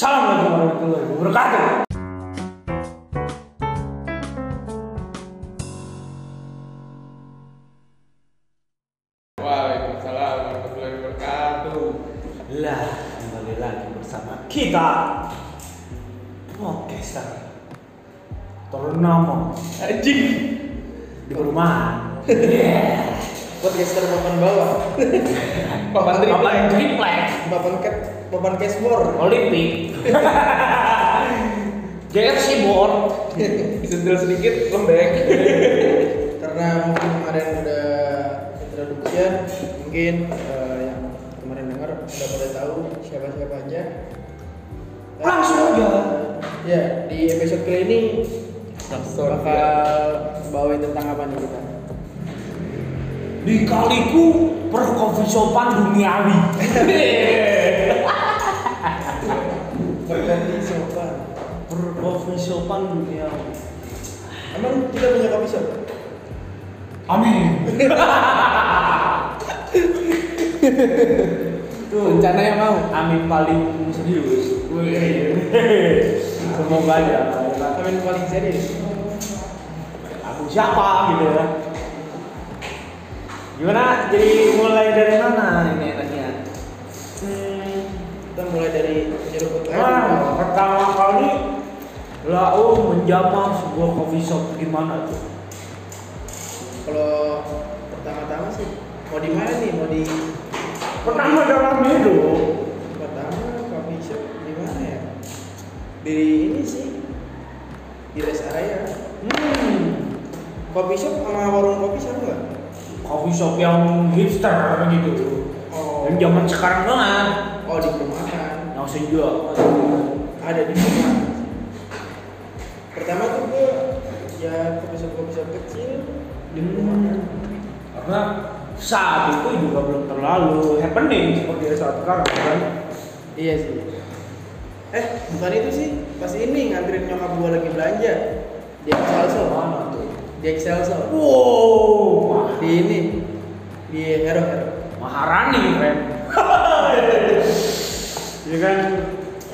Assalamualaikum warahmatullahi wabarakatuh. Waalaikumsalam warahmatullahi wabarakatuh. Lah, kembali lagi bersama kita podcaster ternama Anjing. di perumahan. podcaster papan bawah Papan Apa triplek. yang triplek? papan cat papan cashboard Olimpik. JFC board. Sentil sedikit lembek. karena mungkin kemarin udah introduksian mungkin eh, yang kemarin dengar udah pada tahu siapa siapa aja Langsung aja. ya di episode kali ini Langsung. bakal bawain tentang apa nih kita Di kaliku perkofisopan duniawi. perkofisopan duniawi. emang kita punya coffee shop Amin. Tuh, rencananya mau Amin paling serius. Semoga aja. Amin paling serius Aku siapa gitu ya? Gimana? Jadi mulai dari mana ini enaknya? Hmm, kita mulai dari nyeruput Wah, pertama kali Lau menjamah sebuah coffee shop gimana tuh? kalau pertama-tama sih mau di mana nih? Mau di Pertama dalam hidup pertama coffee shop di mana ya? Di ini sih di rest area Hmm, coffee shop sama warung kopi sama nggak? Coffee shop yang hipster gitu. oh. Yang zaman sekarang banget. oh di perumahan. Yang senja. ada di perumahan pertama tuh gue ya coffee shop kecil di perumahan Karena saat itu juga belum terlalu happening seperti saat sekarang kan. iya sih. Eh bukan itu sih. Pas ini nganterin nyokap gue lagi belanja. Di Excelsior Mana tuh? di Excelsior Wow, di ini. Di Hero Hero. Maharani keren. ya kan,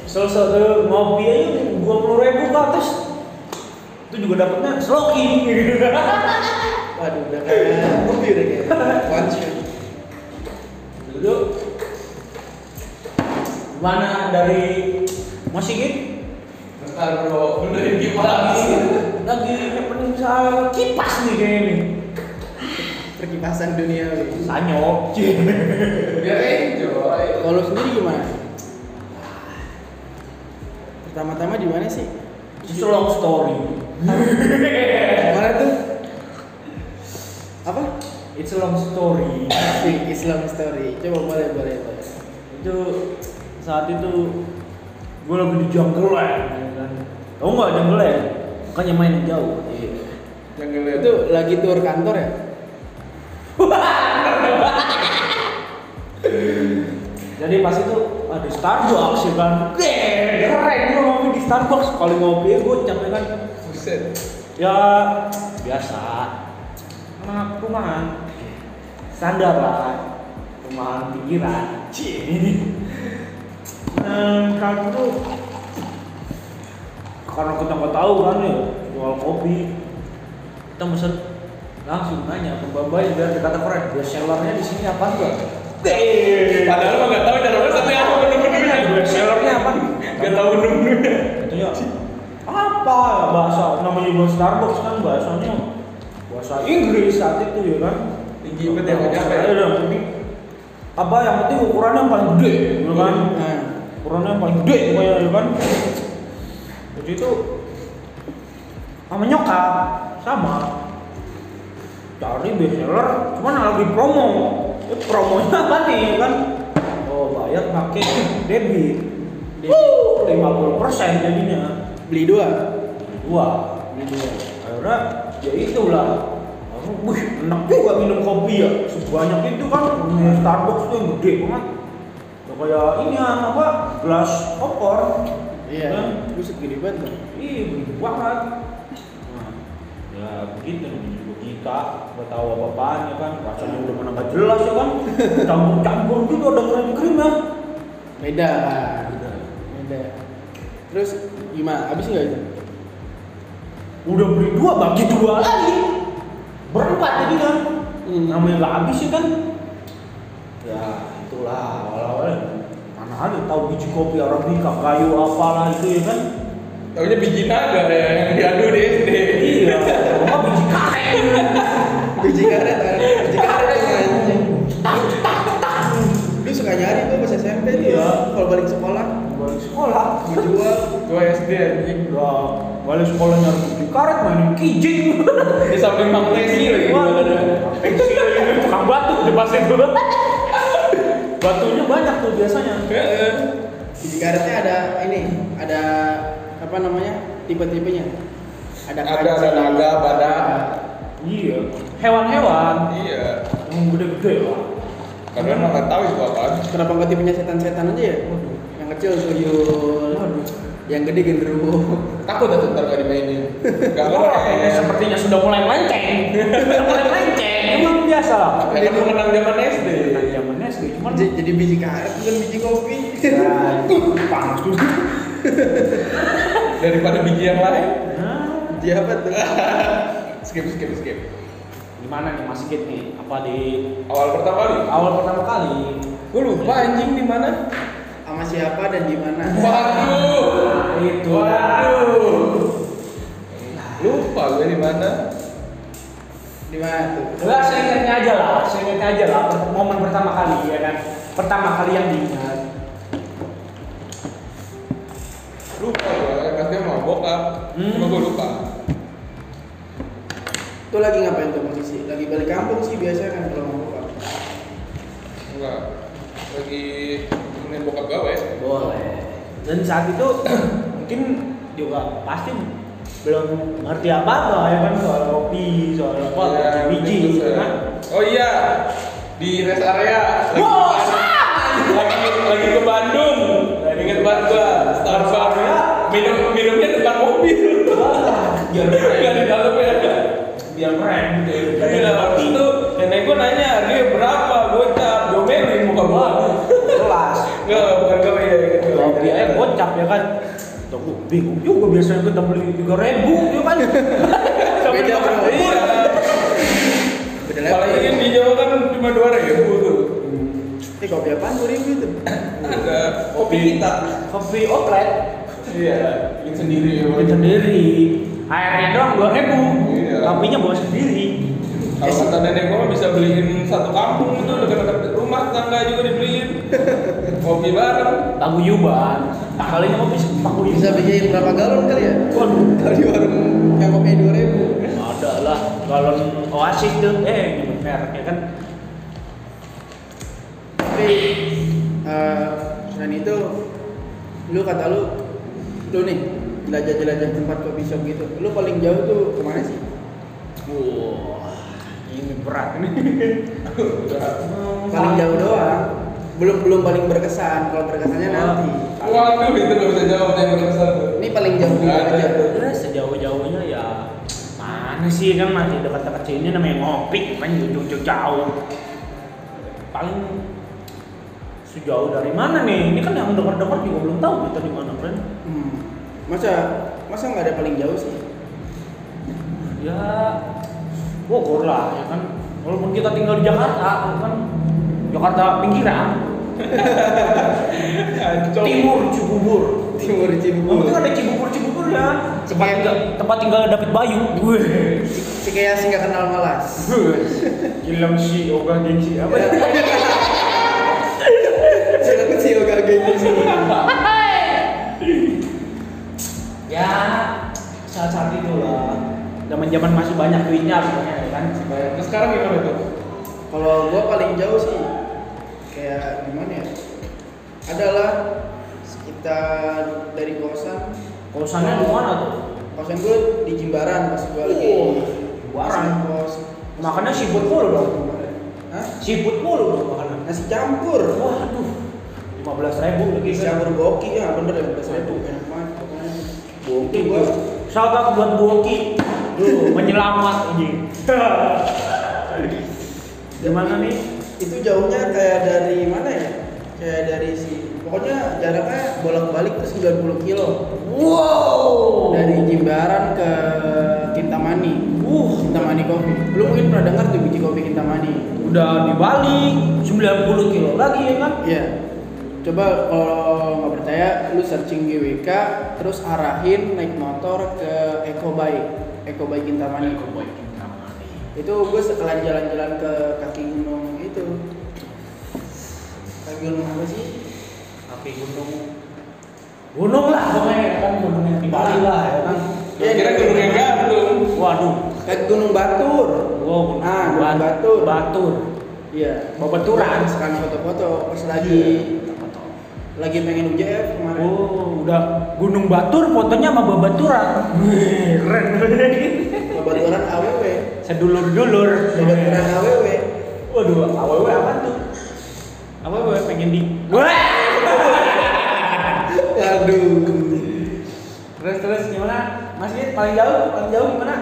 selesai tuh ngopi aja dua puluh ribu ke atas. Itu juga dapatnya sloki. waduh udah kayak mobil deh kayak one shot Dulu mana dari Mas Sigit Bentar bro, benerin lagi kipas. lagi happening soal kipas nih kayaknya nih. perkipasan dunia Sanyok. Biar enjoy. kalau sendiri gimana pertama-tama di mana sih It's a long story. Mana tuh? Apa? It's a long story. Asik, Islam story. Coba boleh boleh boleh. Itu saat itu gue lagi di jungle ya kan. Tau nggak jungle land makanya main yang jauh. Iya. Ngeliat itu lagi tur kantor ya? Jadi pas itu ada Starbucks ya kan keren gue ngopi di Starbucks. Kalau ngopi gue capek kan buset. ya biasa. Anak rumahan. Standar lah. Pinggiran Cih. nah kali itu karena kita nggak tahu kan ya jual kopi. Kita mesen langsung nanya ke babai biar dikata keren. Best sellernya di sini apa enggak? Padahal mah nggak tahu cara masak apa menu-menunya. best sellernya apa Nggak tahu menu-menunya. katanya apa bahasa namanya juga Starbucks kan bahasanya bahasa Inggris saat itu ya kan? Tinggi banget ya. Ayo dong, penting apa yang penting ukurannya yang paling gede ya kan? Nah ukurannya yang paling gede pokoknya ya kan? Jadi itu sama nyokap sama. Cari bestseller cuman lagi promo. Eh, promonya apa nih ya kan? Oh bayar pakai debit. Debit. lima puluh persen jadinya. Beli dua dua gitu akhirnya ya itulah. Wih enak juga minum kopi ya. Sebanyak itu kan minum Starbucks tuh yang gede banget. Ya kayak ini apa gelas kopor iya. Kan? buset gede banget ih gede banget. Nah, ya begitu namanya juga kita. Nggak tahu apa apanya kan. Rasanya udah mana nggak jelas ya kan. Campur campur gitu ada krim krim ya beda. Beda. Terus gimana? Habis nggak itu? Udah beli dua bagi dua lagi. Berempat jadi kan. Hmm. Namanya nggak habis ya kan. Ya itulah awal-awal mana ada tahu biji kopi arabica kayu apalah itu ya kan. Taunya biji naga ya yang diadu di SD. Iya, sama biji karet. Biji karet, kan? biji karet anjing. Lu suka nyari tuh pas SMP tuh Iya. ya. Kalau balik sekolah, Balik sekolah. mau jual. Gua SD anjing. Udah balik sekolah nyari karet mainin kijing. Di samping Mang Tesi lagi. Pensil ini tukang batu di pas itu. Batunya banyak tuh biasanya. Heeh. Biji karetnya ada ini, ada apa namanya? Tipe-tipenya. Ada Ada ada naga, badak. Iya, hewan-hewan Iya. yang gede-gede lah. Karena emang nggak tahu itu apaan. Kenapa nggak tipenya setan-setan aja ya? Yang kecil tuyul. Yang gede genderuwo. Takut atau ntar nggak dimainin. Gak boleh. ini sepertinya sudah mulai melenceng. Sudah mulai melenceng. Emang biasa lah. Kayak mengenang zaman SD. Zaman SD cuman Jadi biji karet bukan biji kopi. ya, panas dulu. Daripada biji yang lain. Nah, Biji apa tuh? Skip skip skip. gimana nih Mas Sigit nih? Apa di Awal pertama kali. awal pertama kali? Gue lupa anjing di mana. Sama siapa dan di mana? Waduh. Nah, itu. Waduh. Lupa gue di mana. Di mana tuh? Enggak, saya ingatnya aja lah, saya ingatnya aja lah, momen pertama kali ya kan, pertama kali yang diingat. Lupa gue. Katanya mau bokap. Hmm. Cuma gue lupa. Tuh lagi ngapain tuh posisi? Lagi balik kampung sih biasanya kan kalau mau buka. Enggak. Lagi temenin bokap gawe. Boleh. Dan saat itu mungkin juga pasti belum ngerti apa apa ya kan soal kopi, soal apa, Iya, biji, gitu kan. Oh iya. Di rest area. Lagi, Wow, lagi, lagi ke Bandung. Ingat banget gua. Starbucks. Minum minumnya depan mobil. Biar Gak keren, di dalam ya. biar keren. gitu. Iya, habis itu nenek gua nanya harganya berapa, Enggak, bukan gawe ya. Kopi aja gocap ya kan. Tuh, gua bingung juga biasanya kita beli tiga ribu ya kan. Sampai Beda, bro. Apalagi level. kan di Jawa kan cuma dua ribu tuh. Eh kopi apaan dua ribu itu? Ada kopi kita. Kopi oplet. Iya, bikin sendiri. Bikin sendiri. Airnya doang dua ribu. Iya. Kopinya bawa sendiri. Kalau kata nenek gua mah bisa beliin satu kampung itu dekat-dekat rumah tetangga juga dibeliin. Kopi bareng. Paguyuban. Kalinya kopi paguyuban. Bisa bikin berapa galon kali ya? Waduh. Di warung yang kopi dua ribu. Ada lah galon oasis tuh. Eh, nyebut merek ya kan. Tapi eh, selain itu, lu kata lu, lu nih jelajah-jelajah tempat kopi shop gitu. Lu paling jauh tuh ke mana sih? Wah, ini berat ini. Paling jauh doang. Belum belum paling berkesan. Kalau berkesannya nanti. Waduh, itu nggak bisa jawab yang berkesan tuh. Ini paling jauh aja? Ya, sejauh-jauhnya ya mana sih kan masih dekat-dekat sini namanya ngopi kan jauh-jauh jauh paling sejauh dari mana nih ini kan yang dekat-dekat juga belum tahu kita di mana friend Hmm. Masa masa nggak ada paling jauh sih? ya Bogor lah ya kan walaupun kita tinggal di Jakarta kan Jakarta pinggiran timur Cibubur Timur Cibubur. penting ada Cibubur Cibubur ya tempat tinggal tempat tinggal David Bayu Wih. Cikeas nggak kenal malas. Film si Oga Gengsi apa ya? Silakan sih yoga gini sih. ya saat-saat itu lah zaman-zaman masih banyak duitnya pokoknya ya kan Nah, sekarang gimana tuh? Kalau gua paling jauh sih kayak gimana ya? Adalah sekitar dari kosan. kosannya di mana tuh Kosan gua di Jimbaran pas lagi Oh, Jimbaran. kos. makannya seafood mulu dong Hah? seafood mulu dong makanan Nasi campur. waduh lima belas ribu lagi Nasi campur boki ya bener ya belas ribu enak banget pokoknya. Boki gua shout out buat Boki Duh, menyelamat ini Gimana nih? Itu jauhnya kayak dari mana ya? Kayak dari si pokoknya jaraknya bolak-balik tuh 90 kilo Wow. dari Jimbaran ke Kintamani. Uh, Kintamani Kopi. Lu mungkin pernah dengar tuh biji kopi Kintamani. udah dibalik 90 kilo lagi ya kan? Iya. Coba kalau nggak percaya, lu searching GWK, terus arahin naik motor ke Eco Bike, Eco Bike Kintamani. Itu gue sekalian jalan-jalan ke kaki gunung itu. Kaki gunung apa sih? Kaki gunung. Gunung lah pokoknya kan gunung yang di Bali lah ya kan. Iya, Kira gunung yang gantung. Waduh. Kaki Gunung Batur. Wow, gunung Ah, Gunung Bat- Batur. Batur. Iya. Babaturan. Sekalian foto-foto pas lagi lagi pengen UJF kemarin. Oh, udah Gunung Batur fotonya sama babaturan. Wih, Keren. Babaturan AWW. Sedulur-dulur. Babaturan AWW. Waduh, AWW apa tuh? AWW pengen di Wah. Waduh. Terus terus gimana? Mas Yid, paling jauh, paling jauh gimana?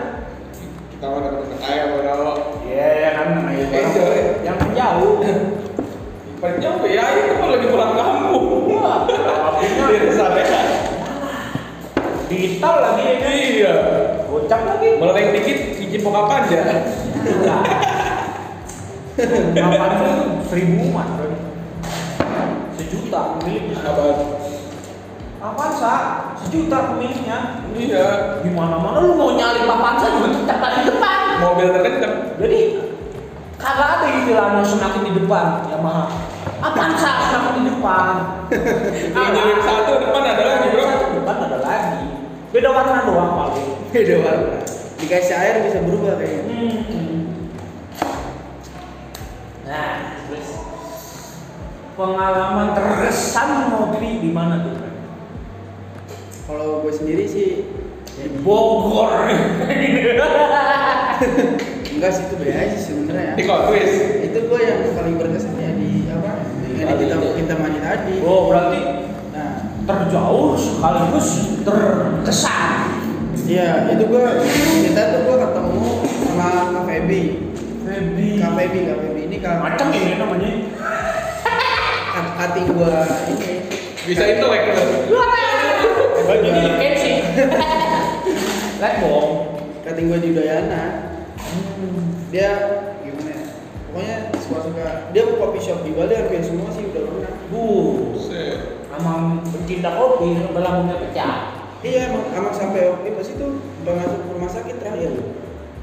Kita mau deket kaya bro. Iya, ya kan namanya Eh, jauh ya? yang jauh. Paling jauh ya itu kalau lagi pulang kampung. Wah, Di sana. di tol lagi ya kan? Iya. Gocap lagi. Meleng dikit biji pokap aja. Delapan itu seribu umat, bro. Sejuta pemiliknya. Sabar. Avanza sejuta pemiliknya. Iya. Di mana-mana lu mau nyalip Avanza juga tetap di depan. Mobil terkencang. Jadi kagak ada istilahnya semakin di depan Yamaha. Avanza semakin di depan. Yang nyelip satu depan ada lagi bro. Satu depan ada lagi. Beda warna doang paling. Beda warna. Dikasih air bisa berubah kayaknya. Hmm. Nah, terus pengalaman terkesan ngopi di mana tuh? Kalau gue sendiri sih ya Di Bogor. enggak sih itu beda aja sih sebenarnya. Di kotwis. Itu gue yang paling berkesan ya di apa? Yang di kita kita mandi tadi. oh, berarti Nah, terjauh sekaligus terkesan. iya itu gue kita tuh gue ketemu sama Kak Febi. Febi. Kak Febi, Kak Febi ini kak Macam ini namanya. Cutting gue ini. Bisa intelek. Bajunya Kenshi. Lihat dong. Cutting gue di Udayana. Dia gimana ya? Pokoknya suka-suka. Dia kopi shop di Bali hampir semua sih udah pernah. Bu, sama pencinta kopi belakangnya pecah. Iya emang, emang sampai oke pas itu udah masuk rumah sakit terakhir.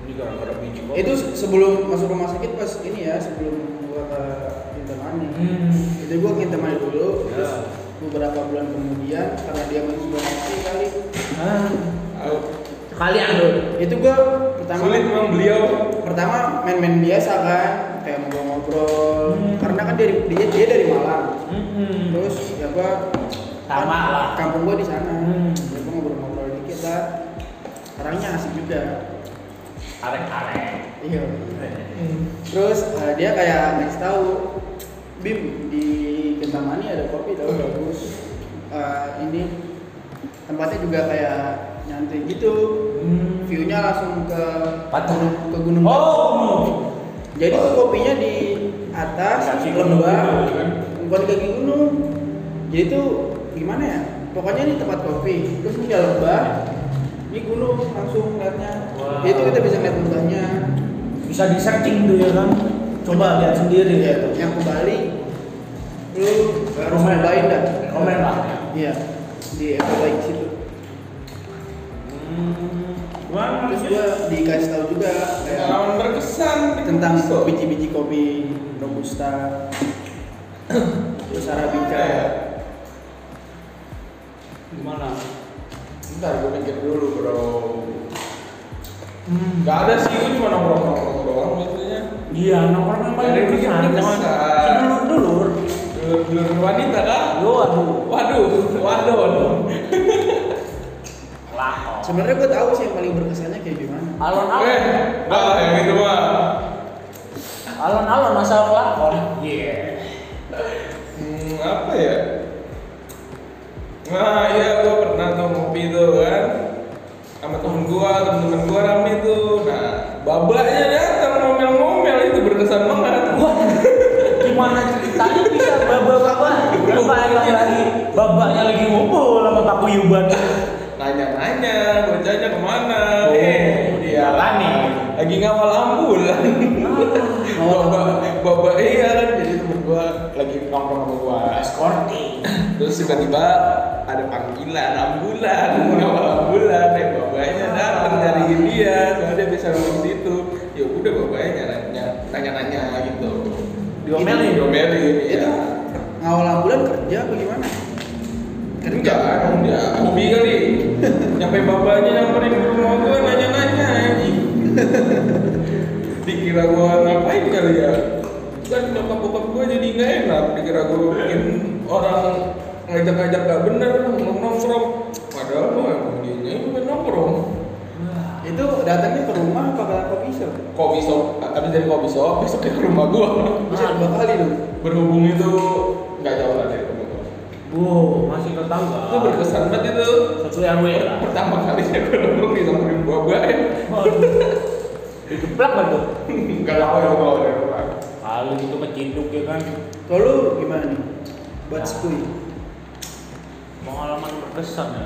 Ini gara-gara biji kopi. Itu sebelum masuk rumah sakit pas ini ya sebelum gua ke Hmm. Itu gua ke Kintamani dulu. Ya. Terus beberapa bulan kemudian karena dia mati kali. Ah, sekalian tuh. Itu gua pertama Sulit memang beliau. pertama main-main biasa kan kayak ngobrol-ngobrol Hmm. karena kan dia, dia dia dari Malang Hmm. terus ya gua Sama kan lah. kampung gua di sana Hmm. ya gua ngobrol-ngobrol dikit lah orangnya asik juga Arek-arek. iya terus eh, dia kayak ngasih tahu Bim di Kintamani ada kopi tau bagus. Eh, ini tempatnya juga kayak nyantai gitu. Hmm. view-nya langsung ke gunung ke gunung Oh, gunung. jadi tuh kopinya di atas Kaki lembah gitu kan. bukan di kaki gunung. Jadi tuh gimana ya? Pokoknya ini tempat kopi. Terus ini ada lembah ini gunung langsung liatnya Wow. jadi tuh kita bisa lihat lembahnya Bisa di searching tuh ya kan. Coba lihat sendiri ya. yang ke Bali lu harus Komen. cobain dah Komen lah. iya di Bike situ Hmm. Terus gua dikasih tahu juga kayak berkesan tentang biji-biji kopi robusta terus arabica Gimana? Bentar, gue mikir dulu bro. Hmm. Gak ada sih, gue cuma nongkrong-nongkrong doang biasanya. Iya, nongkrong yang paling berkesan. dikit Jangan berkesan. sedulur-dulur. Dulur-dulur wanita kan? Yo, aduh. Waduh, waduh, waduh. Lakon. sebenarnya gua tahu sih yang paling berkesannya kayak gimana Alon-alon. Eh, enggak yang itu mah. Alon-alon asal lakon. Iya. Hmm, apa ya? Nah, iya gua pernah tuh ngopi tuh kan sama temen gua, temen-temen gua rame tuh. Nah, babaknya berkesan banget. Wah, gimana ceritanya bisa baba-baba? Gua balik lagi bapaknya lagi ngumpul sama Pak Kuyuban Nanya-nanya, bocahnya ke mana? Oh, eh, dia nih. lagi ngawal ambulan. Bapak, bapak iya kan, jadi temen gua lagi nongkrong sama gua. escorting Terus tiba-tiba ada panggilan ambulan, ngawal ambulan, eh bapaknya datang nyariin dia, soalnya dia bisa ngomong situ. Ya udah bapaknya nanya, nanya-nanya gitu. Diomelin? diomelin, Itu iya. ngawal ambulan kerja apa gimana? Enggak, kan dia hobi kali. Nyampe bapaknya nyamperin ke rumah gua nanya-nanya anjing. Dikira gua ngapain kali ya? Kan nyokap bokap gua jadi nggak enak. Dikira gua bikin orang ngajak-ngajak gak bener nongkrong. Padahal gua emang dia cuma Itu datangnya ke rumah apa ke kopi shop? Kopi shop, habis dari kopi shop besoknya ke rumah gua. Bisa dua kali dong. Berhubung itu nggak jauh lah dari rumah gua. wow masih tetangga Itu berkesan banget itu. satu RW lah Pertama kali saya nongkrong disamperin buah-buah ya. Waduh. digeplak kan tuh Enggak tahu ya kalau dari rumah. kalau gitu keciduk ya kan Kalau lu gimana nih? Buat skui. pengalaman berkesan ya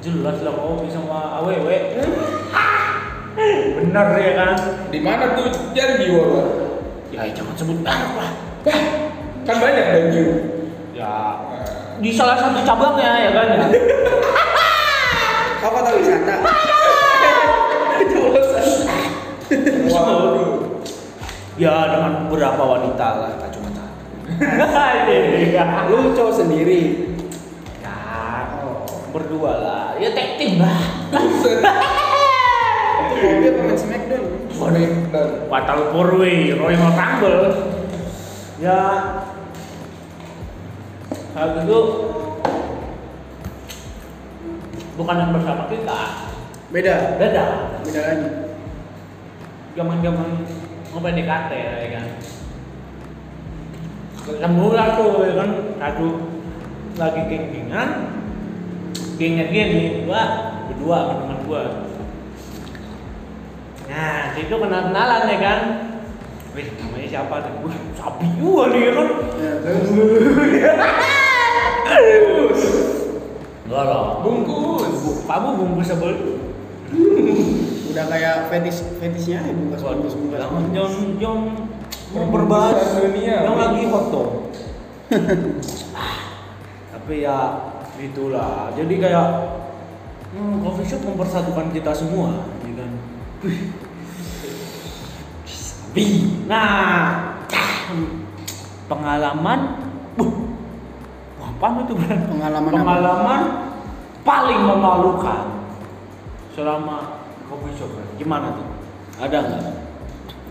jelas lah kau bisa sama aww bener ya kan Di mana tuh janji Wawa? ya jangan sebut merek lah Kan banyak janji. ya di salah satu cabangnya ya kan Kau kata wisata. Waduh. ya dengan beberapa wanita lah gak cuma satu ya Lu cowok sendiri. Berdua lah ya tag team lah Buset. Itu kopi apa main Smackdown? Smackdown. Fatal Four Way Royal Rumble ya hal itu bukan yang bersama kita Beda. beda Beda lagi. zaman zaman mau PDKT ya kan ketemu lah tuh ya kan satu lagi geng-gengan dia nih gua berdua sama teman gua. Nah situ kenal kenalan ya kan? Wih, namanya siapa tuh? Wih, sapi juga nih ya kan? Terus Enggak lah Bungkus. Kamu bungkus sebel udah kayak fetish fetishnya ya bungkus bungkus bungkus. Jangan jangan berbahas dunia, yang lagi hot dong. Tapi ya itulah. Jadi kayak hmm, coffee shop mempersatukan kita semua, ya kan? Sapi. Nah, pengalaman, buh, apa itu Bran? Pengalaman apa? Pengalaman paling memalukan selama coffee shop. Gimana tuh? Ada nggak?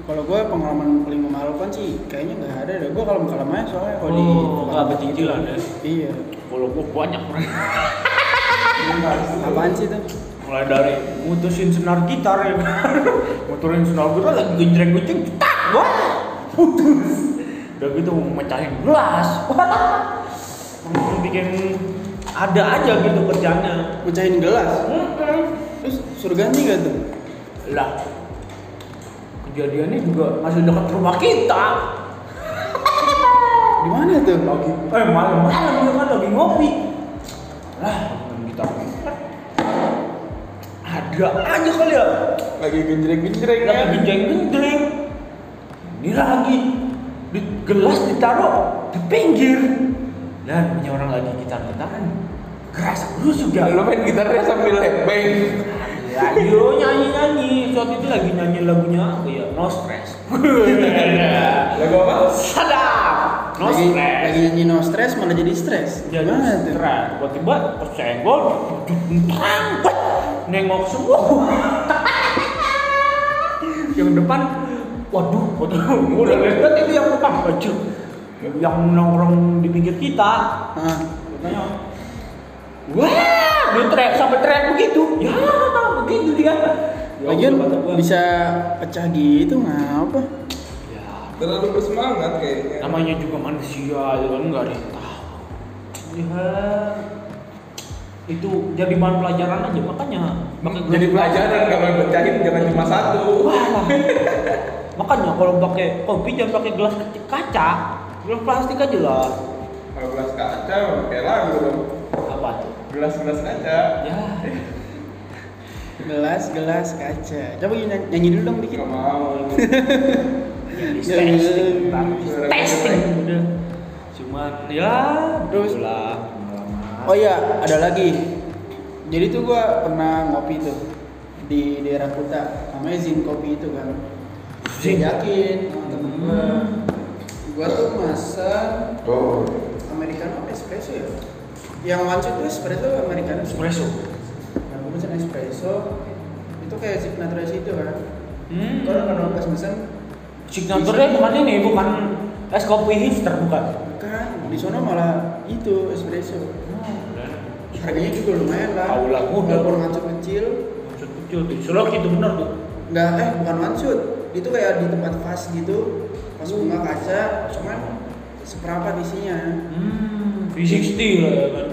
Kalau gue pengalaman paling memalukan sih kayaknya nggak ada deh. Gue kalau pengalamannya soalnya kalau di Oh, nggak bercicilan ya? Iya. Kalau gua banyak Bran. Apaan sih tuh? mulai dari mutusin senar gitar ya mutusin senar gitar lagi genjreng genjreng cetak wah putus udah gitu mecahin gelas bikin ada aja gitu kerjanya Pecahin gelas. Terus suruh ganti gak tuh? lah kejadiannya juga masih dekat rumah kita Di mana tuh? lagi eh malam-malam ya kan lagi ngopi. Lah main gitar ada aja kali ya. Lagi genjreng-genjreng lagi kan. genjreng-genjreng. Ini lagi. Di gelas ditaruh di pinggir. Dan punya orang lagi gitar-gitaran. Keras terus juga Lu main gitarnya sambil headbang. ya yo nyanyi nyanyi saat itu lagi nyanyi lagunya apa ya? No stress. Lagu apa? sadap no lagi, stress. lagi nyanyi no stress malah jadi stres. jadi stres tiba-tiba kesenggol tang nengok semua. Yang depan waduh waduh udah lihat itu yang depan baju. Yang nongkrong di pinggir kita. Ah, katanya wah! Dia teriak sampai teriak begitu. Ya begitu dia. Ya Lagian bisa pecah gitu ngapa? Terlalu bersemangat kayaknya. namanya juga manusia ya kan nggak ada yang tahu ya itu jadi bahan pelajaran aja makanya pakai Jadi gelas- pelajaran kalau pecahin jangan cuma satu. Wah. makanya kalau pakai kopi jangan pakai gelas kecil kaca gelas plastik aja lah Kalau gelas kaca kayak lagu dong. Apa tuh? Gelas-gelas kaca. Ya. Gelas gelas kaca. Coba nyanyi, nyanyi dulu dong dikit. Gak mau. Ya, testing, Bang. testing udah. Cuman ya, Terus? pengalaman. Oh iya, ada lagi. Jadi tuh gua pernah ngopi tuh di daerah Kuta, namanya Zin Kopi itu kan. Zin? Yakin temen gua. Gua tuh masak Oh. americano espresso ya? Yang shot tuh espresso americano? Espresso. Nah, gua pesen espresso. Itu kayak signature itu kan. Hmm. Kalau kalau pas pesen Signaturnya bukan ini, bukan es kopi hipster bukan. bukan di sana malah itu espresso. Harganya juga lumayan lah. Tahu lah, one shot kecil, Maksud kecil tuh, selok itu bener tuh. Enggak, eh bukan shot. Itu kayak di tempat vas gitu. Pas bunga kaca, cuman seperempat isinya. Hmm, V60 lah ya kan.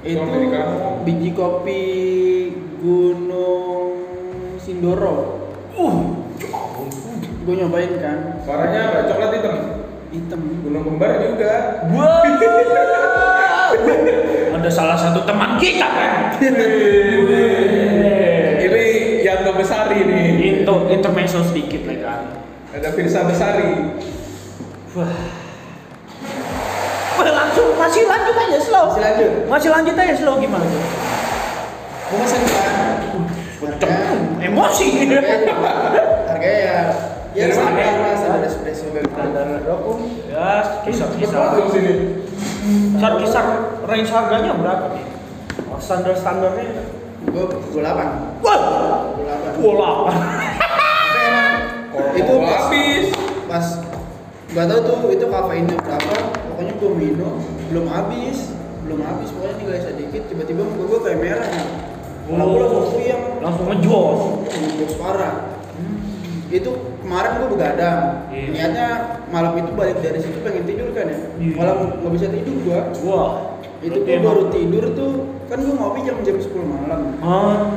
Itu biji kopi Gunung Sindoro. Uh, Gue nyobain kan, Warnanya apa? Coklat hitam. hitam. Gunung kembar juga. Wow. Ada salah satu teman kita kan. Ini yang Besari nih. Itu intermezzo sedikit lah kan. Ada Firsa Besari. Wah. Wah, langsung masih lanjut aja slow. Masih lanjut. Masih lanjut aja slow gimana tuh? Gue pesen kan. Emosi. harganya ya, ya Dari mana? standar lah, standar espresso. Standar rokok. Ya, kisar-kisar. Kisar-kisar range harganya berapa nih? Oh, standar-standarnya. Gue gue delapan. Wah, Gue emang Kalau itu mau pas, habis. pas nggak tahu tuh itu kafeinnya berapa pokoknya gue minum belum habis belum habis pokoknya tinggal sedikit tiba-tiba muka gue kayak merah malah gue langsung puyeng Langsung ngejos. ngejos parah itu kemarin gue begadang Iya. niatnya malam itu balik dari situ pengen tidur kan ya Iya. malah nggak bisa tidur gue Wah. itu berarti gue baru tidur tuh kan gue ngopi jam jam 10 malam Ah.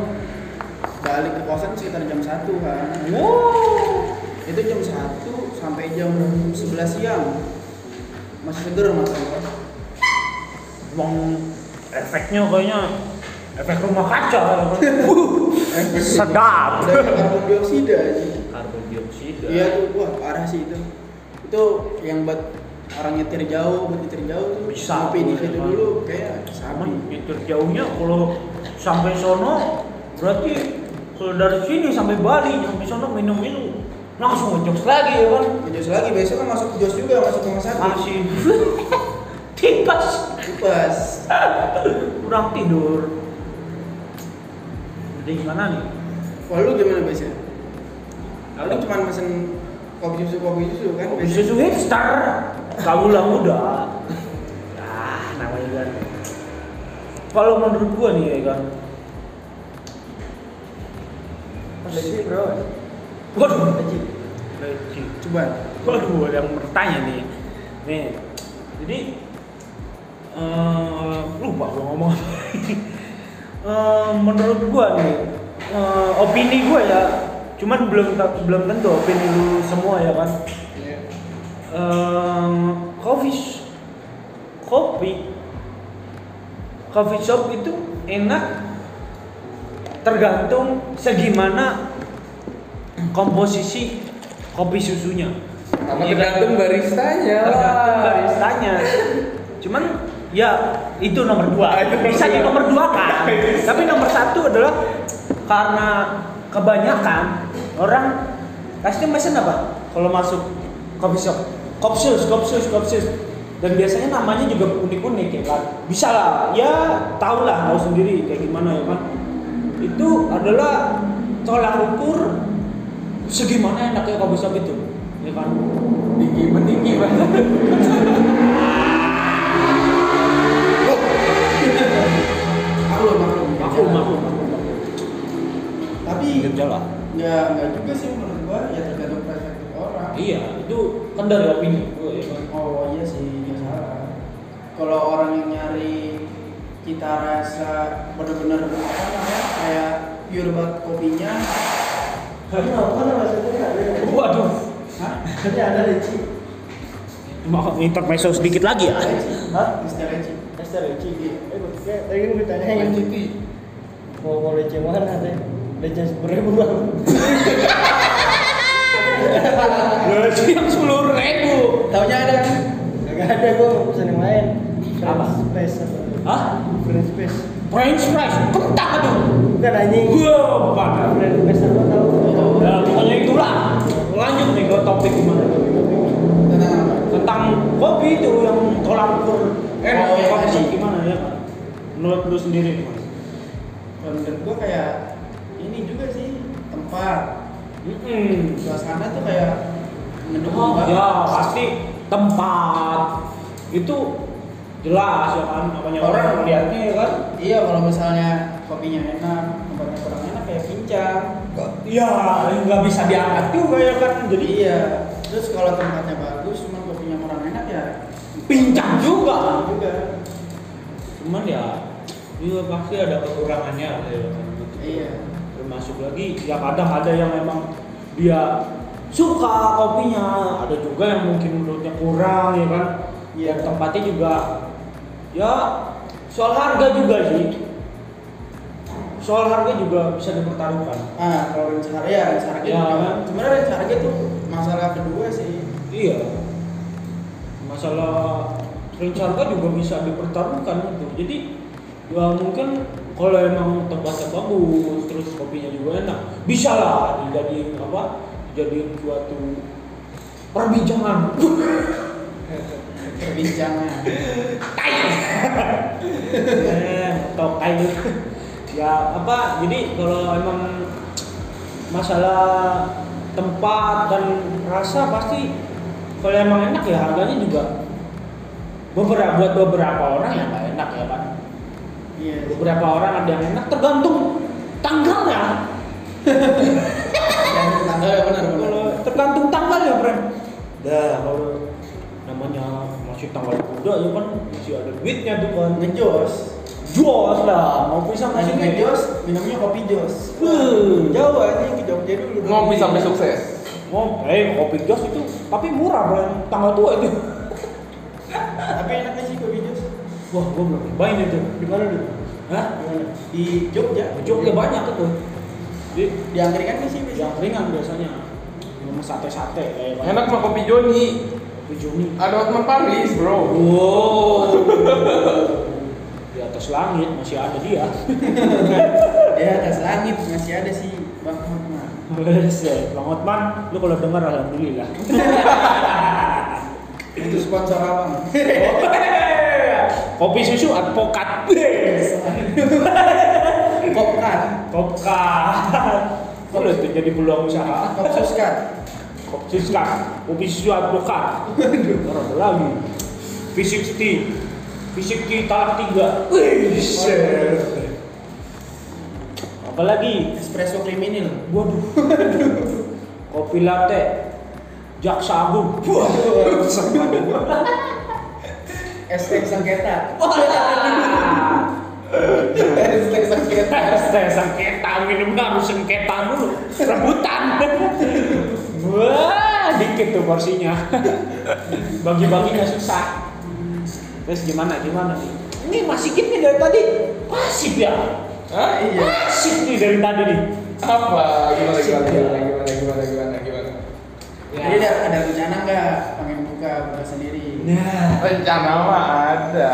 balik ke kosan sekitar jam 1 kan Wow. itu jam 1 sampai jam 11 siang masih seger mas gua. Emang efeknya kayaknya efek rumah kaca. Sedap. kayak karbon dioksida dioksida. iya tuh wah parah sih itu. Itu yang buat orang nyetir jauh buat nyetir jauh tuh Bisa, ngopi di situ dulu kayak sabi itu jauhnya kalau sampai sono berarti kalau dari sini sampai Bali sampai sono minum minum langsung ngejokes lagi ya kan? Jos lagi besok kan masuk jos juga masuk rumah sakit. Masih. Tipes pas kurang tidur. Jadi gimana nih? Wah lu gimana biasanya lu Kalau cuma pesen kopi susu kopi susu kan kopi biasanya susu hipster kaula muda ah namanya kan kalau menurut gua nih ya kan Leci, bro waduh Leci. Leci. coba Waduh, ada yang bertanya nih. Nih, jadi eh lupa gua ngomong. Eh, menurut gua nih, eh, opini gua ya, cuman belum belum tentu opini lu semua ya kan. Iya. Eh, coffee kopi coffee shop itu enak tergantung segimana komposisi kopi susunya. Sama kan? tergantung baristanya tergantung baristanya cuman ya itu nomor dua Ah, bisa di nomor dua kan tapi nomor satu adalah karena kebanyakan orang pasti pesen apa? Kalau masuk coffee shop kopsus kopsus kopsus dan biasanya namanya juga unik-unik ya kan bisa lah ya tau lah tahu sendiri kayak gimana ya kan itu adalah tolak ukur segimana enaknya coffee shop itu ya kan? Tinggi meninggi banget. maklum maklum. Maklum maklum tapi kerja lah ya nggak juga sih menurut gua ya tergantung perspektif orang iya itu kan dari opini gue ya kan oh iya sih nggak salah kalau orang yang nyari cita rasa bener-bener apa namanya kayak pure banget kopinya tapi nggak apa maksudnya ada waduh Hah? Tapi ada leci mau intermezzo sedikit lagi ya Leci. Hah? Kristal Eci. Esther Eci. Eh, tadi kan gue tanya yang City. mau mau lece mana teh? Lece sepuluh ribu bang. Leci yang sepuluh ribu. Taunya ada kan? Gak ada gue pesan yang lain. Apa? French space apa? Hah? French space. French fries. Kentang aduh. Bukan anjing. Wah, bukan. French space apa tau? Ya, pokoknya itulah. Lanjut nih ke topik gimana? Tentang? Tentang kopi itu yang tolak ukur enak Oh, iya, kopi tadi. gimana ya kan? Menurut lu sendiri? Kalau menurut gua kayak ini juga sih tempat Hmm. suasana tuh kayak mendukung Oh, banget. ya pasti tempat itu jelas ya kan namanya orang melihatnya ya kan Iya kalau misalnya kopinya enak, tempatnya kurang enak kayak pincang. iya nggak bisa diangkat juga ya kan jadi Iya. Terus kalau tempatnya bagus, cuma kopinya kurang enak ya pincang juga juga. cuman ya iya pasti ada kekurangannya. Iya. Termasuk lagi ya kadang ada yang memang dia suka kopinya ada juga yang mungkin menurutnya kurang ya kan dan tempatnya juga ya soal harga juga sih soal harga juga bisa dipertaruhkan Ah, kalau range harga ya range harga Ya. juga. Sebenarnya range harga tuh masalah kedua sih. iya masalah range harga juga bisa dipertaruhkan gitu jadi ya mungkin kalau emang tempatnya bagus terus kopinya juga enak. Bisa lah dijadiin apa dijadiin suatu perbincangan. Perbincangan. eh atau kayak gitu ya apa jadi kalau emang masalah tempat dan rasa pasti kalau emang enak ya harganya juga beberapa buat beberapa orang ya nggak enak ya kan? Iya. beberapa orang ada yang enak tergantung tanggalnya tanggal ya benar benar. kalau tergantung tanggal ya friend dah kalau namanya masih tanggal muda ya kan masih ada duitnya tuh kan Ngejos. jos lah mau Lagi sini ngejos, minumnya kopi jos. Hmm. Jauh aja ke Jogja dulu. Ngopi sampai sukses. mau eh kopi jos itu tapi murah bro tanggal tua itu Tapi enaknya sih kopi jos. wah gua belum cobain itu Di mana dulu? Hah? Di Jogja. Di Jogja banyak tuh di Di angkringan sih biasanya. yang ringan biasanya sama sate-sate eh Enak mah kopi Joni. kopi Joni Ada Hotman Paris, bro. wow di atas langit masih ada dia Di atas langit masih ada sih Bang Hotman. Buset, Bang Otman, lu kalau dengar alhamdulillah. Itu sponsor abang. Kopi susu advokat. Kopkan. Kopkat. Boleh tuh jadi peluang usaha. Kopsuskan. Kopi susu, kopi susu advokat. Orang lagi. V60, V60 talak tiga. Wih. Apalagi, Espresso kriminal. waduh, kopi latte, jaksa agung. Wah, Estek sengketa. Wah. Estek sengketa. Saya sengketa minum harus sengketa dulu rebutan wah dikit tuh porsinya bagi-baginya susah terus gimana gimana nih ini masih nih dari tadi pasif ya Hah? Iya. pasif nih dari tadi nih Apa? Gimana gimana gimana gimana gimana gimana gimana? Jadi ada, ada rencana nggak pengen buka buka sendiri? nah Rencana mah ada.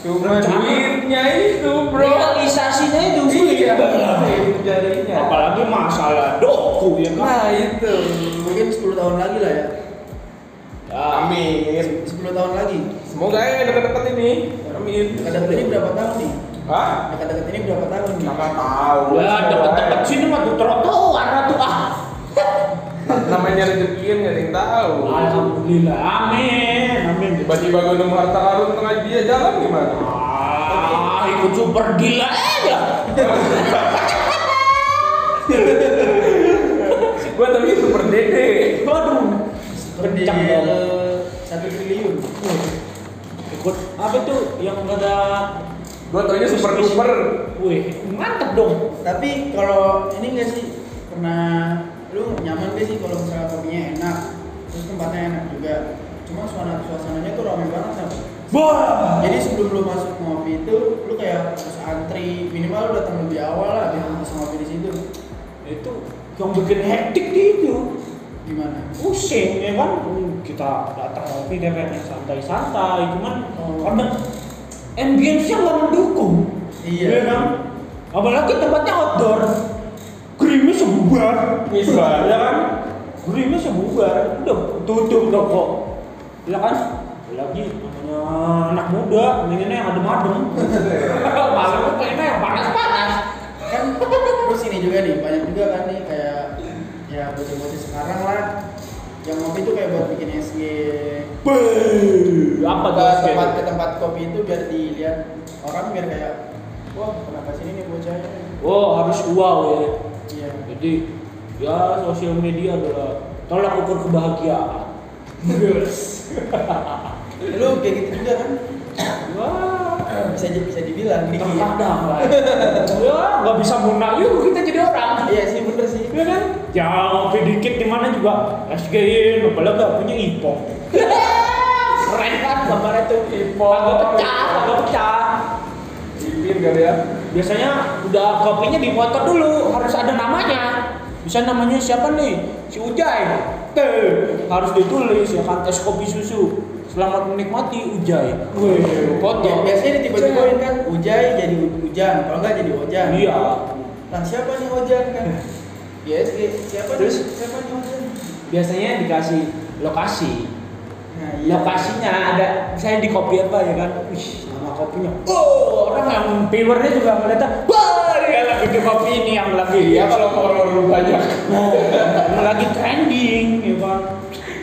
Cuma Rencana? duitnya itu, bro. realisasinya itu Iya, itu jadinya. apalagi masalah doku ya kan Nah, itu. Mungkin 10 tahun lagi lah ya. ya, Amin. 10 tahun lagi. Semoga ya dekat-dekat ini. Amin. Dekat-dekat ini berapa tahun nih? Hah? Dekat-dekat ini berapa tahun nih? Tahu. ya deket-deket sini mah tuh trotoar tuh ah Namanya rezeki kan nggak ada yang tahu. Alhamdulillah, amin, amin. Tiba-tiba gue nemu harta karun tengah dia jalan gimana? Ah, ikut super gila aja. Gue tapi super dede. Waduh, kencang Berdiri dong. satu triliun. Ikut apa tuh yang ada? Gue taunya super duper. Wih, mantep dong. Tapi kalau ini nggak sih pernah lu nyaman gak sih kalau misalnya kopinya enak, terus tempatnya enak juga. Cuma suasana suasananya tuh ramai banget kan? Wah. Jadi sebelum lu masuk ngopi itu, lu kayak harus antri minimal lu datang lebih awal lah biar bisa ngopi di situ. Itu yang bikin hektik di itu. Gimana? Pusing ya kan. Kita datang ngopi dia pengen santai-santai, cuman Oh. karena ambience-nya nggak mendukung. Iya. Iya kan? Apalagi tempatnya outdoor. Sebubar. Bisa. Ya kan? Gerimis sebubar. Udah tutup toko. Ya kan? Lagi namanya anak muda, pengennya yang adem-adem. Malam tuh pengennya yang panas-panas. Kan terus ini juga nih, banyak juga kan nih kayak ya bocah-bocah sekarang lah yang ngopi itu kayak buat bikin SG Beuh, apa ke tempat ke tempat kopi itu biar dilihat orang biar kayak wah kenapa sini nih bocahnya Oh, harus wow ya. Jadi ya sosial media adalah tolak ukur kebahagiaan. Yes. lu kayak gitu juga kan Wah, bisa bisa dibilang ya terkadang lah. ya, nggak bisa munah yuk kita jadi orang. iya sih bener sih Ya kan? Ya ngopi dikit di mana juga SG-in, apalagi gak punya ipok. Keren kan gambarnya tuh ipok. Agak pecah, agak pecah. Bibir kali ya. Biasanya udah kopinya di foto dulu, harus ada namanya. Bisa namanya siapa nih? Si Ujai. Tuh, harus ditulis ya kan es kopi susu. Selamat menikmati Ujai. Wih, foto. Ya, biasanya tiba-tiba kan Ujai jadi hujan kalau enggak jadi hujan Iya. nah siapa nih hujan kan ya SG siapa nih Terus? siapa nih hujan Biasanya dikasih lokasi. nah iya lokasinya ada misalnya di kopi apa ya kan wih kopinya oh orang yang viewernya juga ngeliatnya wah dia lagi di kopi ini yang lagi Iya kalau follower lu banyak. oh, yang lagi trending ya kan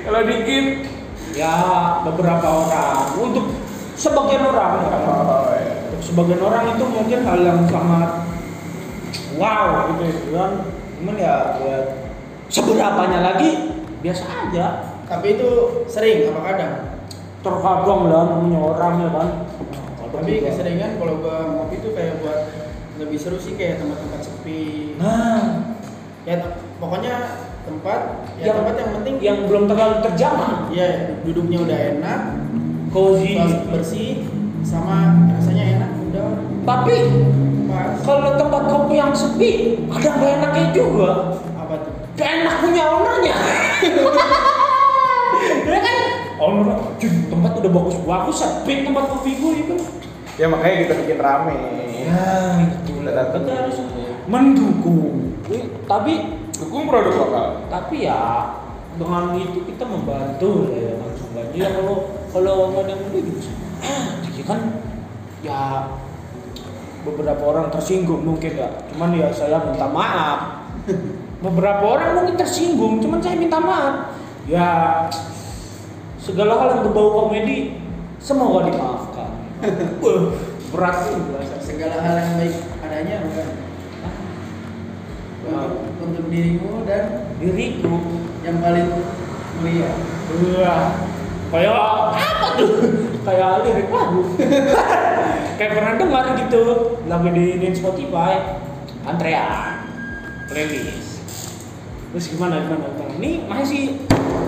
Kalau dikit. ya beberapa orang untuk sebagian orang ya kan? Oh, iya. untuk sebagian orang itu mungkin hal yang sangat wow gitu ya kan cuman ya buat seberapanya lagi biasa aja tapi itu sering apa kadang terkadang lah namanya orang ya kan tapi keseringan kalau gua ngopi tuh kayak buat lebih seru sih kayak tempat-tempat sepi. Nah. Ya pokoknya tempat ya Yang- tempat yang penting yang belum terlalu terjamah ya duduknya udah enak cozy. bersih sama rasanya enak udah. Tapi pas. kalau tempat kopi yang sepi ada nggak enaknya juga? Apa tuh? Gak enak punya ownernya. Ya kan owner "Cuy, tempat udah bagus bagus sepi tempat kopi gue itu Ya makanya kita bikin rame. ya itu lah. Kita harus mendukung. Tapi Dukung produk lokal. tapi ya dengan itu kita membantu lah ya kan membantu ya kalau kalau nggak ada yang mendukung ah ya kan ya beberapa orang tersinggung mungkin ya. Cuman ya saya minta maaf. Beberapa orang mungkin tersinggung cuman saya minta maaf. Ya segala hal yang berbau komedi semoga dimaafkan berat sih segala hal yang baik adanya bukan untuk, untuk dirimu dan diriku yang paling mulia Wah, kayak apa tuh? kayak lirik lagu. kayak pernah dengar gitu lagu di, di Spotify. Antrean, playlist. Terus gimana gimana? gimana? Ini masih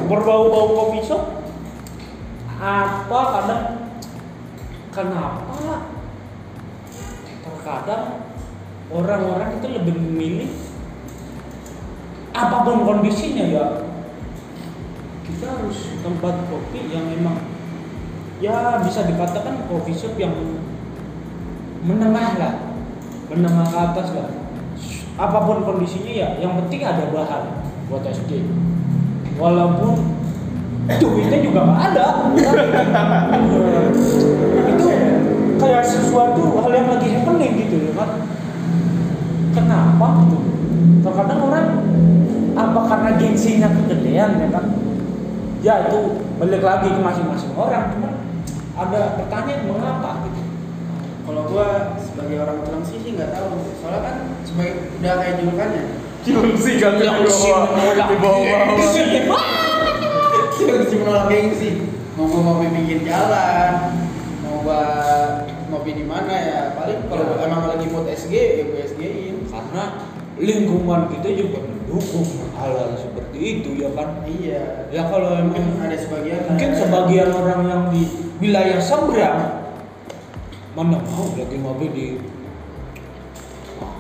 berbau-bau kopi shop. Apa kadang kenapa? Terkadang orang-orang itu lebih memilih apa pun kondisinya ya. Kita harus tempat kopi yang memang ya bisa dikatakan coffee shop yang menengah lah menengah ke atas lah. Apa pun kondisinya ya. Yang penting ada bahan buat SG walaupun duitnya juga nggak ada. Itu kayak sesuatu hal yang lagi happening gitu ya kan? Kenapa tuh terkadang orang apa karena gengsinya kegedean ya kan? Ya itu balik lagi ke masing-masing orang cuman ada pertanyaan mengapa gitu? Kalau gua sebagai orang Cilengsi sih nggak tahu. Soalnya kan sebagai udah kayak julukannya. Cilengsi kan di bawah. Di bawah. Gengsi. Cilengsi menolak gengsi. Mau gua ngopi pinggir jalan mau gua ngopi di mana ya? Paling kalau Ya. emang lagi mood SG ya gua SG-in karena lingkungan kita juga mendukung hal-hal seperti itu ya kan? Iya. Ya kalau emang ada sebagian mungkin sebagian orang yang di wilayah seberang mana mau lagi ngopi di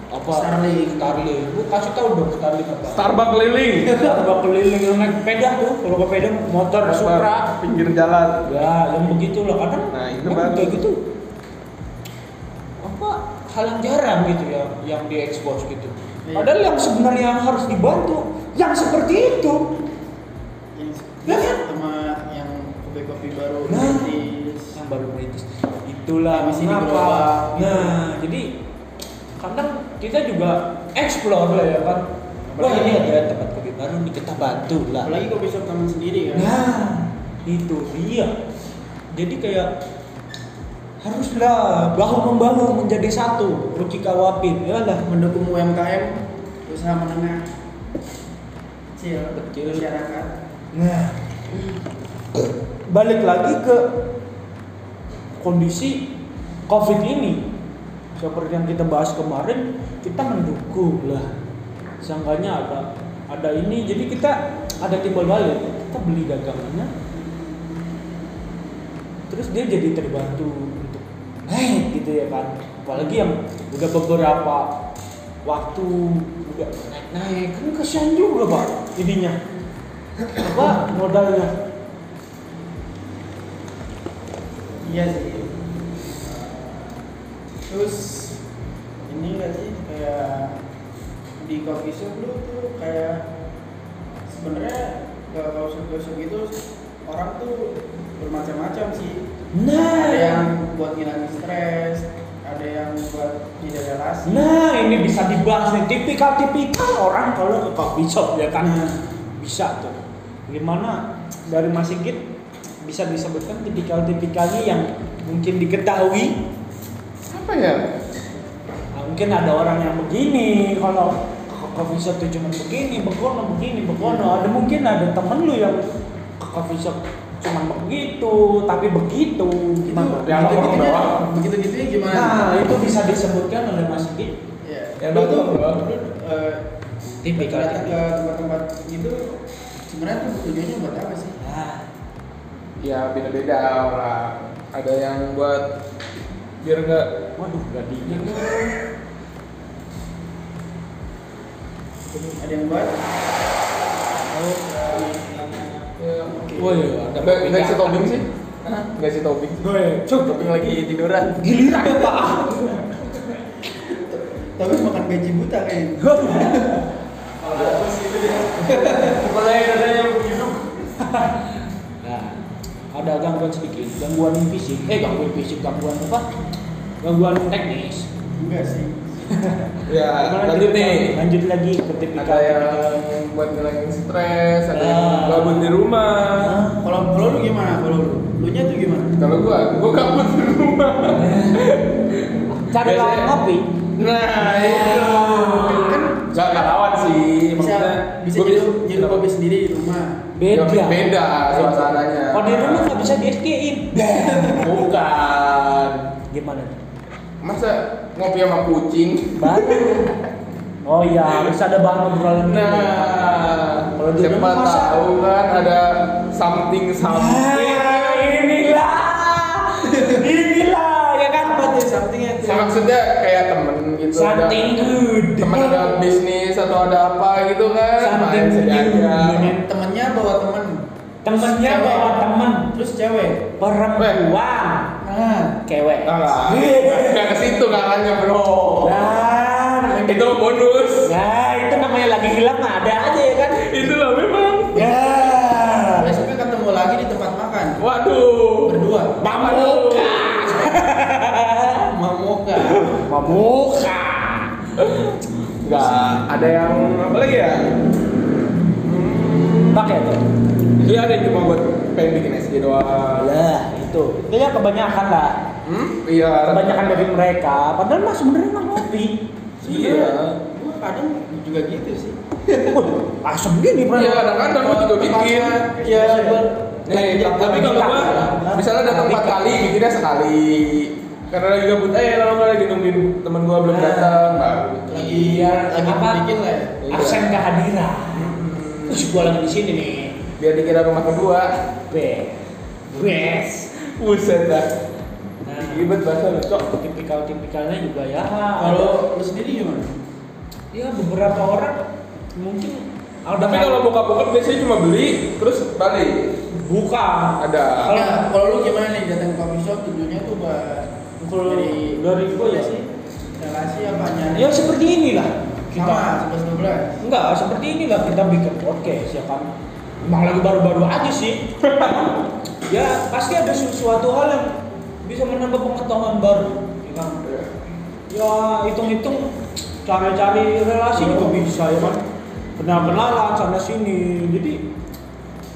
apa Starling. Starling lu kasih tahu dong Starling apa Starbucks keliling. Starbucks keliling yang naik sepeda tuh kalau ke sepeda motor Supra pinggir jalan. ya yang begitu lah kadang Nah, itu bagus. kayak gitu apa hal yang jarang gitu ya yang diekspos gitu Iya. padahal yang sebenarnya yang harus dibantu yang seperti itu yang Ya kan? sama yang kopi-kopi baru Nah. yang baru merintis itulah gerobak. nah jadi kita juga explore lah ya kan wah ini ada tempat kopi baru nih kita bantu lah. Apalagi kopi shop taman sendiri kan? Nah itu dia. Jadi kayak haruslah bahu membahu menjadi satu ruci kawapin ya lah mendukung UMKM usaha menengah kecil Kecil. masyarakat. Nah balik lagi ke kondisi covid ini seperti yang kita bahas kemarin kita mendukung lah. Sangkanya ada ada ini jadi kita ada timbal balik. Kita beli dagangannya. Terus dia jadi terbantu untuk naik gitu ya kan. Apalagi yang udah beberapa waktu udah naik naik kan kasihan juga pak ininya apa modalnya? Iya sih terus ini enggak sih kayak di coffee shop lu tuh kayak sebenarnya kalau coffee shop itu orang tuh bermacam-macam sih. Nah. Ada yang buat ngilangin stres ada yang buat tidak relasi nah ini bisa dibahas nih tipikal tipikal orang kalau ke coffee shop ya kan? Bisa tuh. Gimana dari Mas Sigit bisa disebutkan tipikal-tipikalnya yang mungkin diketahui Apa ya? Nah, mungkin ada orang yang begini kalau ke coffee shop tuh cuma begini, begono begini, begono. Ada mungkin ada temen lu yang ke coffee shop cuma begitu, tapi begitu. Gimana? Yang begitu orang gitunya bawah. begitu gitunya gimana Nah, itu bisa disebutkan oleh Mas Sigit ya Yang lu tuh eh, tipikal ke tempat-tempat gitu sebenarnya tuh tujuannya buat apa sih Nah, Ya beda-beda orang. Ada yang buat biar nggak waduh, gadinya. ada yang buat Oh iya, ada nggak isi topping sih? Nggak isi topping. Gue, cuk, Topping lagi tiduran. giliran ya Pak. tapi makan gaji buta kayaknya Mulai ada yang hidup. Nah, ada gangguan sedikit, gangguan fisik, eh gangguan fisik, gangguan apa? Gangguan teknis. enggak sih Ya, Gimana lanjut nih. Lanjut lagi ke tipikal. Ada yang tipikal. buat ngilangin stres, ada yang Ah. gabut di rumah. Hah? kalau kalau lu gimana kalau lu lu nya tuh gimana Kalau gua, gua gabut di rumah. cari lawan ngopi. Nah, itu. kan Gak lawan sih, bisa maksudnya bisa gua jadi jadi kopi sendiri di rumah Beda. Ya, beda suasananya. Kalau di rumah nggak bisa di. Bukan. Gimana? Masa ngopi sama kucing? Baru. Oh iya, harus ada bahan obrolan. Nah, Kalau di siapa rumah masa- tahu kan ada something something. Ah, inilah, inilah ya kan. apa tuh somethingnya tuh Saya maksudnya kayak temen gitu. ada- Something good. Temen ada bisnis atau ada apa gitu kan? Something main sini good. temennya bawa temen Temennya bawa temen terus cewek perempuan, nah cewek. Enggak, enggak ke situ bro. Dan Itu bonus. Nah, itu namanya lagi hilang mah ada aja ya kan. Itu lah memang. Ya. besoknya ketemu lagi di tempat makan Waduh. berdua Mamuka. mamoka Mamuka. Enggak, ada yang apa lagi ya? Pakai tuh. Dia ada yang cuma buat pengen bikin SG doang. Lah, itu. Itu ya kebanyakan lah. Hmm? Iya. Kebanyakan dari mereka. Padahal mah sebenarnya nggak ngopi. Iya. gua kadang juga gitu sih Wah, asem gini, Bro. Iya, kadang-kadang gua juga bikin. ya buat Nih, tapi kalau gua misalnya datang empat kali, bikinnya sekali. Karena lagi gabut, eh kalau nggak lagi nungguin temen gua belum datang, baru. Iya, lagi apa? bikin lah ya Iya. Absen kehadiran. Terus gua lagi di sini nih. Biar dikira rumah kedua. Be. Wes. Buset dah. Nah, Ribet bahasa lu, Cok. tipikal-tipikalnya juga ya. Kalau lu sendiri gimana? ya beberapa orang mungkin ada Tapi kalau bokap-bokap biasanya cuma beli terus balik. buka Ada. Kalau- Nah, kalau lu gimana nih datang ke coffee shop tujuannya tuh buat Kalau dari dari gua ya sih relasi apa nyari? ya seperti inilah kita Sama, sebelas dua belas. enggak seperti inilah kita bikin podcast ya kan emang lagi baru-baru aja sih ya pasti ada sesuatu hal yang bisa menambah pengetahuan baru ya kan? Ya hitung-hitung cari-cari relasi juga bisa ya kan? Kenal-kenalan sana sini. Jadi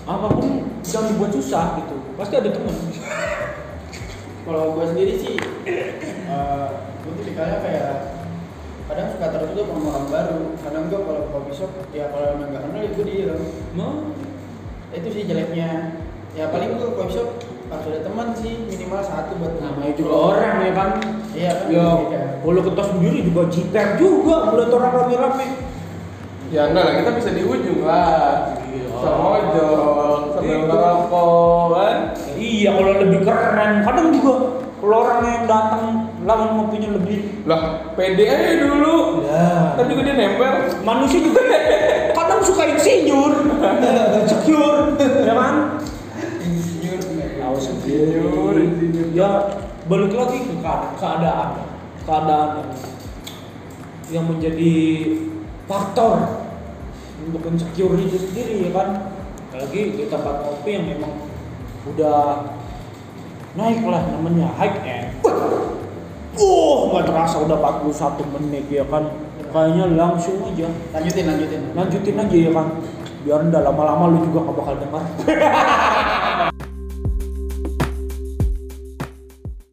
apa pun jangan dibuat susah gitu. Pasti ada teman Kalau gue sendiri sih, eh gue tipikalnya kayak kadang suka tertutup sama orang baru. Kadang gue kalau coffee shop, ya kalau emang nggak kenal ya gue diem. Itu sih jeleknya. Ya paling gue coffee shop harus ada teman sih minimal satu buat namanya juga orang ya kan Iya kan. ya kalau kita sendiri juga jiper juga melihat orang rame-rame Ya enggak lah, kita bisa di ujung lah. Iya. Sama ojol, sambil Itu. ngerokok kan. iya kalau lebih keren kadang juga kalau orang yang datang lawan ngopinya lebih Lah, pede aja dulu. ya Kan juga dia nempel. manusia juga kadang suka insinyur insecure ya kan. Tahu Insinyur, insinyur. ya balik lagi ke keadaan keadaan. Keadaan yang, yang menjadi faktor untuk insecure itu sendiri ya kan? Apalagi di tempat kopi yang memang udah naik lah namanya high end. Wah, nggak terasa udah 41 menit ya kan? Kayaknya langsung aja. Lanjutin, lanjutin. lanjutin aja ya kan? Biar ndak lama-lama lu juga nggak bakal dengar